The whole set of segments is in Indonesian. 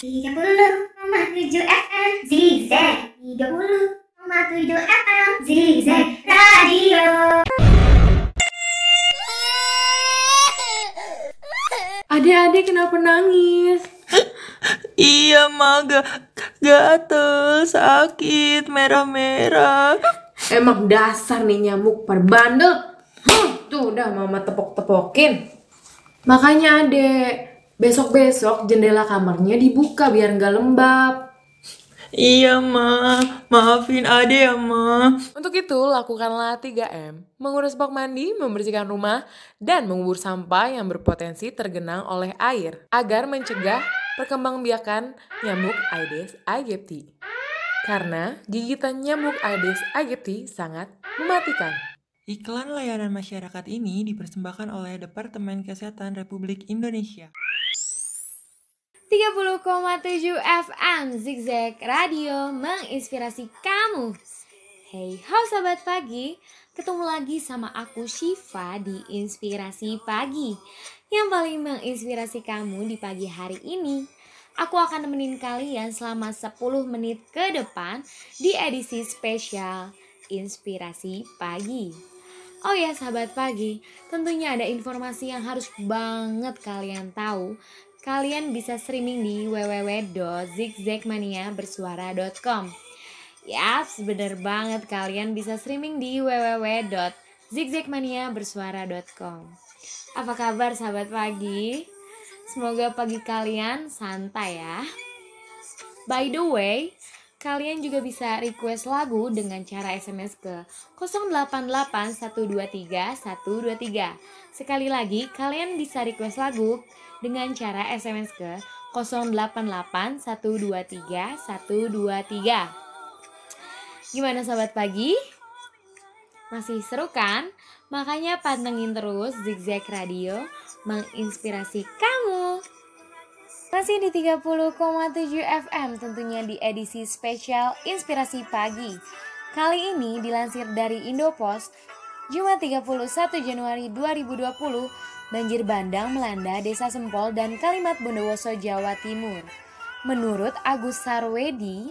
30,7 FM Zigzag 30,7 FM Zigzag Radio Adik-adik kenapa nangis? Iya mah ga, gatel, sakit, merah-merah. Emang dasar nih nyamuk perbandel. Huh, tuh udah mama tepok-tepokin. Makanya adek, besok-besok jendela kamarnya dibuka biar nggak lembab. Iya mah, maafin ade ya mah. Untuk itu, lakukanlah 3M. Mengurus bak mandi, membersihkan rumah, dan mengubur sampah yang berpotensi tergenang oleh air agar mencegah perkembangbiakan nyamuk Aedes aegypti. Karena gigitan nyamuk Aedes aegypti sangat mematikan. Iklan layanan masyarakat ini dipersembahkan oleh Departemen Kesehatan Republik Indonesia. 30,7 FM Zigzag Radio menginspirasi kamu. Hey, ho sahabat pagi, ketemu lagi sama aku Shiva di Inspirasi Pagi yang paling menginspirasi kamu di pagi hari ini. Aku akan nemenin kalian selama 10 menit ke depan di edisi spesial Inspirasi Pagi. Oh ya sahabat pagi, tentunya ada informasi yang harus banget kalian tahu kalian bisa streaming di www.zigzagmaniabersuara.com. Yaps, bener banget kalian bisa streaming di www.zigzagmaniabersuara.com. Apa kabar sahabat pagi? Semoga pagi kalian santai ya. By the way, kalian juga bisa request lagu dengan cara SMS ke 0881231123. Sekali lagi, kalian bisa request lagu dengan cara SMS ke 0881231123. Gimana sahabat pagi? Masih seru kan? Makanya pantengin terus Zigzag Radio menginspirasi kamu. Masih di 30,7 FM tentunya di edisi spesial Inspirasi Pagi. Kali ini dilansir dari Indopos, Jumat 31 Januari 2020, banjir bandang melanda Desa Sempol dan Kalimat Bondowoso, Jawa Timur. Menurut Agus Sarwedi,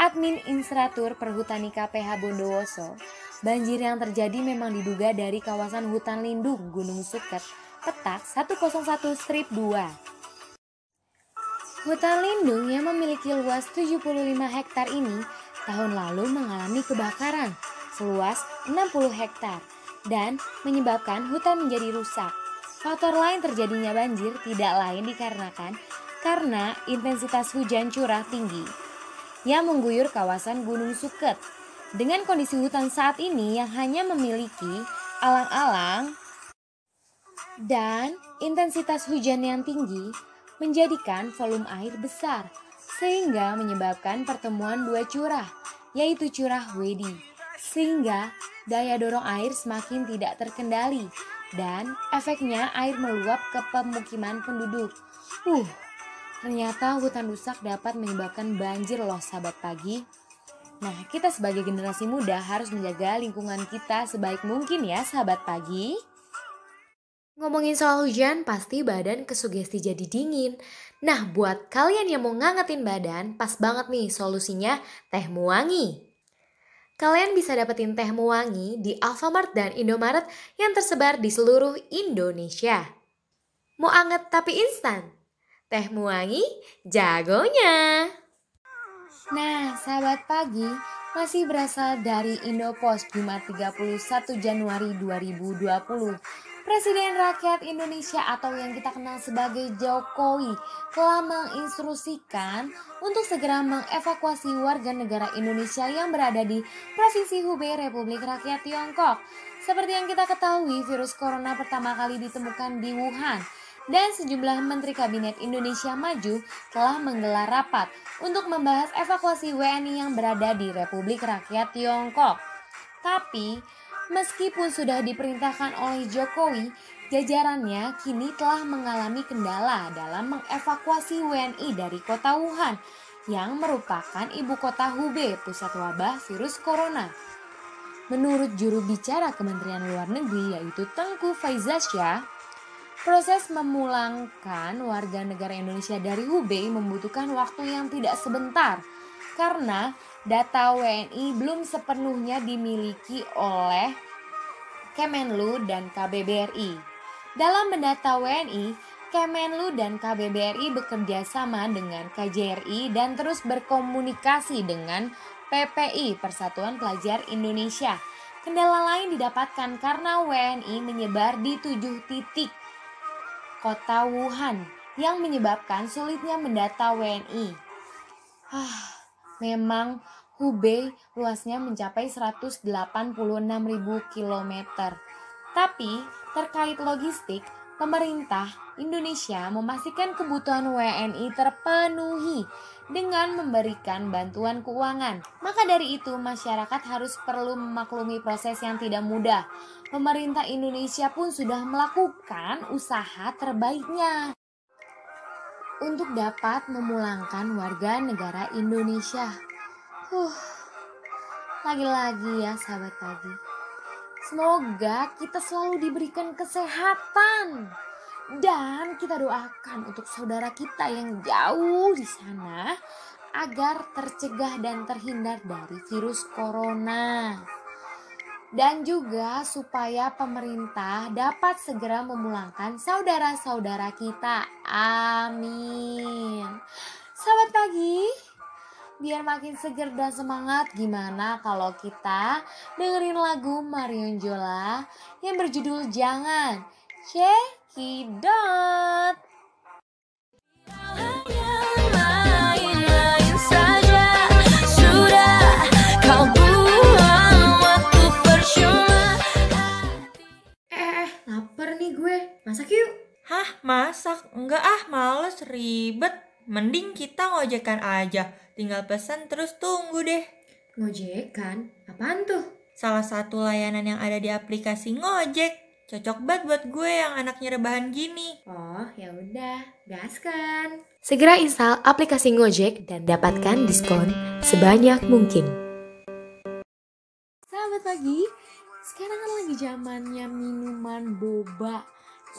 admin Instratur Perhutani KPH Bondowoso, banjir yang terjadi memang diduga dari kawasan hutan lindung Gunung Suket, petak 101 strip 2. Hutan lindung yang memiliki luas 75 hektar ini tahun lalu mengalami kebakaran seluas 60 hektar dan menyebabkan hutan menjadi rusak. Faktor lain terjadinya banjir tidak lain dikarenakan karena intensitas hujan curah tinggi yang mengguyur kawasan Gunung Suket. Dengan kondisi hutan saat ini yang hanya memiliki alang-alang dan intensitas hujan yang tinggi menjadikan volume air besar sehingga menyebabkan pertemuan dua curah yaitu curah Wedi sehingga daya dorong air semakin tidak terkendali dan efeknya air meluap ke pemukiman penduduk. Uh, ternyata hutan rusak dapat menyebabkan banjir loh sahabat pagi. Nah, kita sebagai generasi muda harus menjaga lingkungan kita sebaik mungkin ya sahabat pagi. Ngomongin soal hujan, pasti badan kesugesti jadi dingin. Nah, buat kalian yang mau ngangetin badan, pas banget nih solusinya teh muwangi. Kalian bisa dapetin teh muwangi di Alfamart dan Indomaret yang tersebar di seluruh Indonesia. Mau anget tapi instan? Teh muwangi jagonya. Nah, sahabat pagi, masih berasal dari Indopos Jumat 31 Januari 2020. Presiden Rakyat Indonesia atau yang kita kenal sebagai Jokowi telah menginstruksikan untuk segera mengevakuasi warga negara Indonesia yang berada di Provinsi Hubei Republik Rakyat Tiongkok. Seperti yang kita ketahui, virus corona pertama kali ditemukan di Wuhan dan sejumlah Menteri Kabinet Indonesia Maju telah menggelar rapat untuk membahas evakuasi WNI yang berada di Republik Rakyat Tiongkok. Tapi, Meskipun sudah diperintahkan oleh Jokowi, jajarannya kini telah mengalami kendala dalam mengevakuasi WNI dari kota Wuhan yang merupakan ibu kota Hubei pusat wabah virus corona. Menurut juru bicara Kementerian Luar Negeri yaitu Tengku Faizasya, Proses memulangkan warga negara Indonesia dari Hubei membutuhkan waktu yang tidak sebentar karena data WNI belum sepenuhnya dimiliki oleh Kemenlu dan KBBRI. Dalam mendata WNI, Kemenlu dan KBBRI bekerja sama dengan KJRI dan terus berkomunikasi dengan PPI Persatuan Pelajar Indonesia. Kendala lain didapatkan karena WNI menyebar di tujuh titik kota Wuhan yang menyebabkan sulitnya mendata WNI. Ah, memang Hubei luasnya mencapai 186.000 km. Tapi terkait logistik, pemerintah Indonesia memastikan kebutuhan WNI terpenuhi dengan memberikan bantuan keuangan. Maka dari itu masyarakat harus perlu memaklumi proses yang tidak mudah. Pemerintah Indonesia pun sudah melakukan usaha terbaiknya untuk dapat memulangkan warga negara Indonesia. Huh, lagi-lagi ya sahabat pagi. Semoga kita selalu diberikan kesehatan dan kita doakan untuk saudara kita yang jauh di sana agar tercegah dan terhindar dari virus corona. Dan juga supaya pemerintah dapat segera memulangkan saudara-saudara kita. Amin. Sahabat pagi, biar makin seger dan semangat gimana kalau kita dengerin lagu Marion Jola yang berjudul Jangan Cekidot. Masak? Enggak ah, males, ribet. Mending kita ngojekan aja. Tinggal pesan terus tunggu deh. Ngojekan? Apaan tuh? Salah satu layanan yang ada di aplikasi Ngojek. Cocok banget buat gue yang anaknya rebahan gini. Oh, ya udah, gaskan. Segera install aplikasi Gojek dan dapatkan diskon sebanyak mungkin. Sahabat pagi, sekarang kan lagi zamannya minuman boba.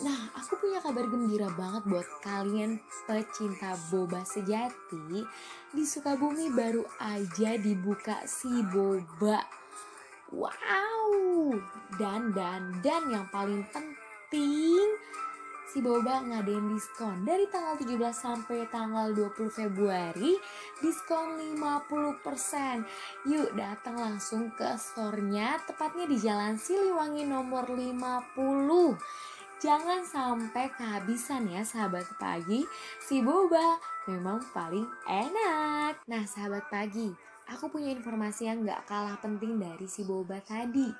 Nah, aku punya kabar gembira banget buat kalian pecinta boba sejati. Di Sukabumi baru aja dibuka si boba. Wow! Dan dan dan yang paling penting si Boba ngadain diskon dari tanggal 17 sampai tanggal 20 Februari diskon 50%. Yuk datang langsung ke store-nya tepatnya di Jalan Siliwangi nomor 50. Jangan sampai kehabisan ya sahabat pagi. Si Boba memang paling enak. Nah sahabat pagi, aku punya informasi yang gak kalah penting dari si Boba tadi.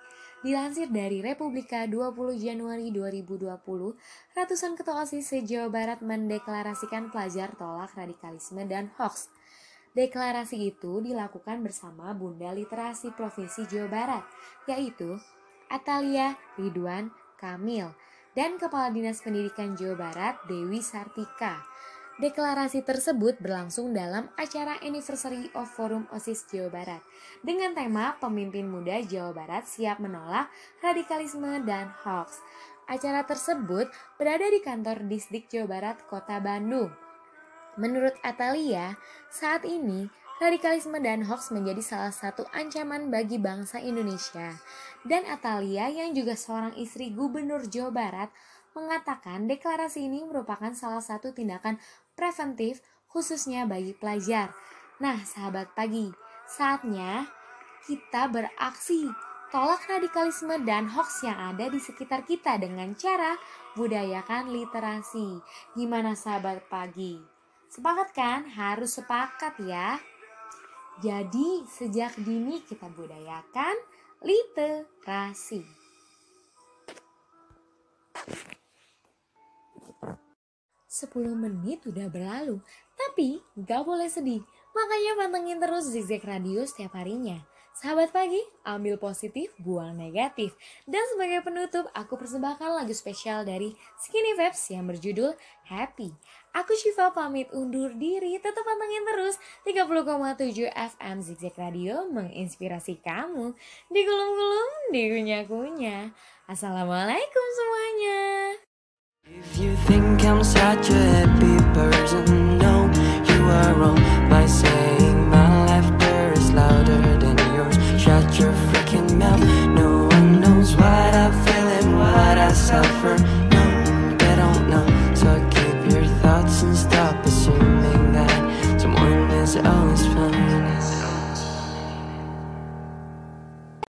Dilansir dari Republika 20 Januari 2020, ratusan ketua OSIS se-Jawa Barat mendeklarasikan pelajar tolak radikalisme dan hoax. Deklarasi itu dilakukan bersama Bunda Literasi Provinsi Jawa Barat, yaitu Atalia Ridwan Kamil dan Kepala Dinas Pendidikan Jawa Barat Dewi Sartika. Deklarasi tersebut berlangsung dalam acara Anniversary of Forum OSIS Jawa Barat dengan tema Pemimpin Muda Jawa Barat siap menolak radikalisme dan hoax. Acara tersebut berada di kantor Disdik Jawa Barat, Kota Bandung. Menurut Atalia, saat ini radikalisme dan hoax menjadi salah satu ancaman bagi bangsa Indonesia. Dan Atalia yang juga seorang istri Gubernur Jawa Barat mengatakan deklarasi ini merupakan salah satu tindakan preventif khususnya bagi pelajar. Nah, sahabat pagi, saatnya kita beraksi tolak radikalisme dan hoax yang ada di sekitar kita dengan cara budayakan literasi. Gimana sahabat pagi? Sepakat kan? Harus sepakat ya. Jadi sejak dini kita budayakan literasi. 10 menit udah berlalu, tapi gak boleh sedih. Makanya pantengin terus Zigzag Radio setiap harinya. Sahabat pagi, ambil positif, buang negatif. Dan sebagai penutup, aku persembahkan lagu spesial dari Skinny Vibes yang berjudul Happy. Aku Shiva pamit undur diri, tetap pantengin terus 30,7 FM Zigzag Radio menginspirasi kamu. Di gulung-gulung, di kunyah-kunyah. Assalamualaikum semuanya. If you think I'm such a happy person, no, you are wrong by saying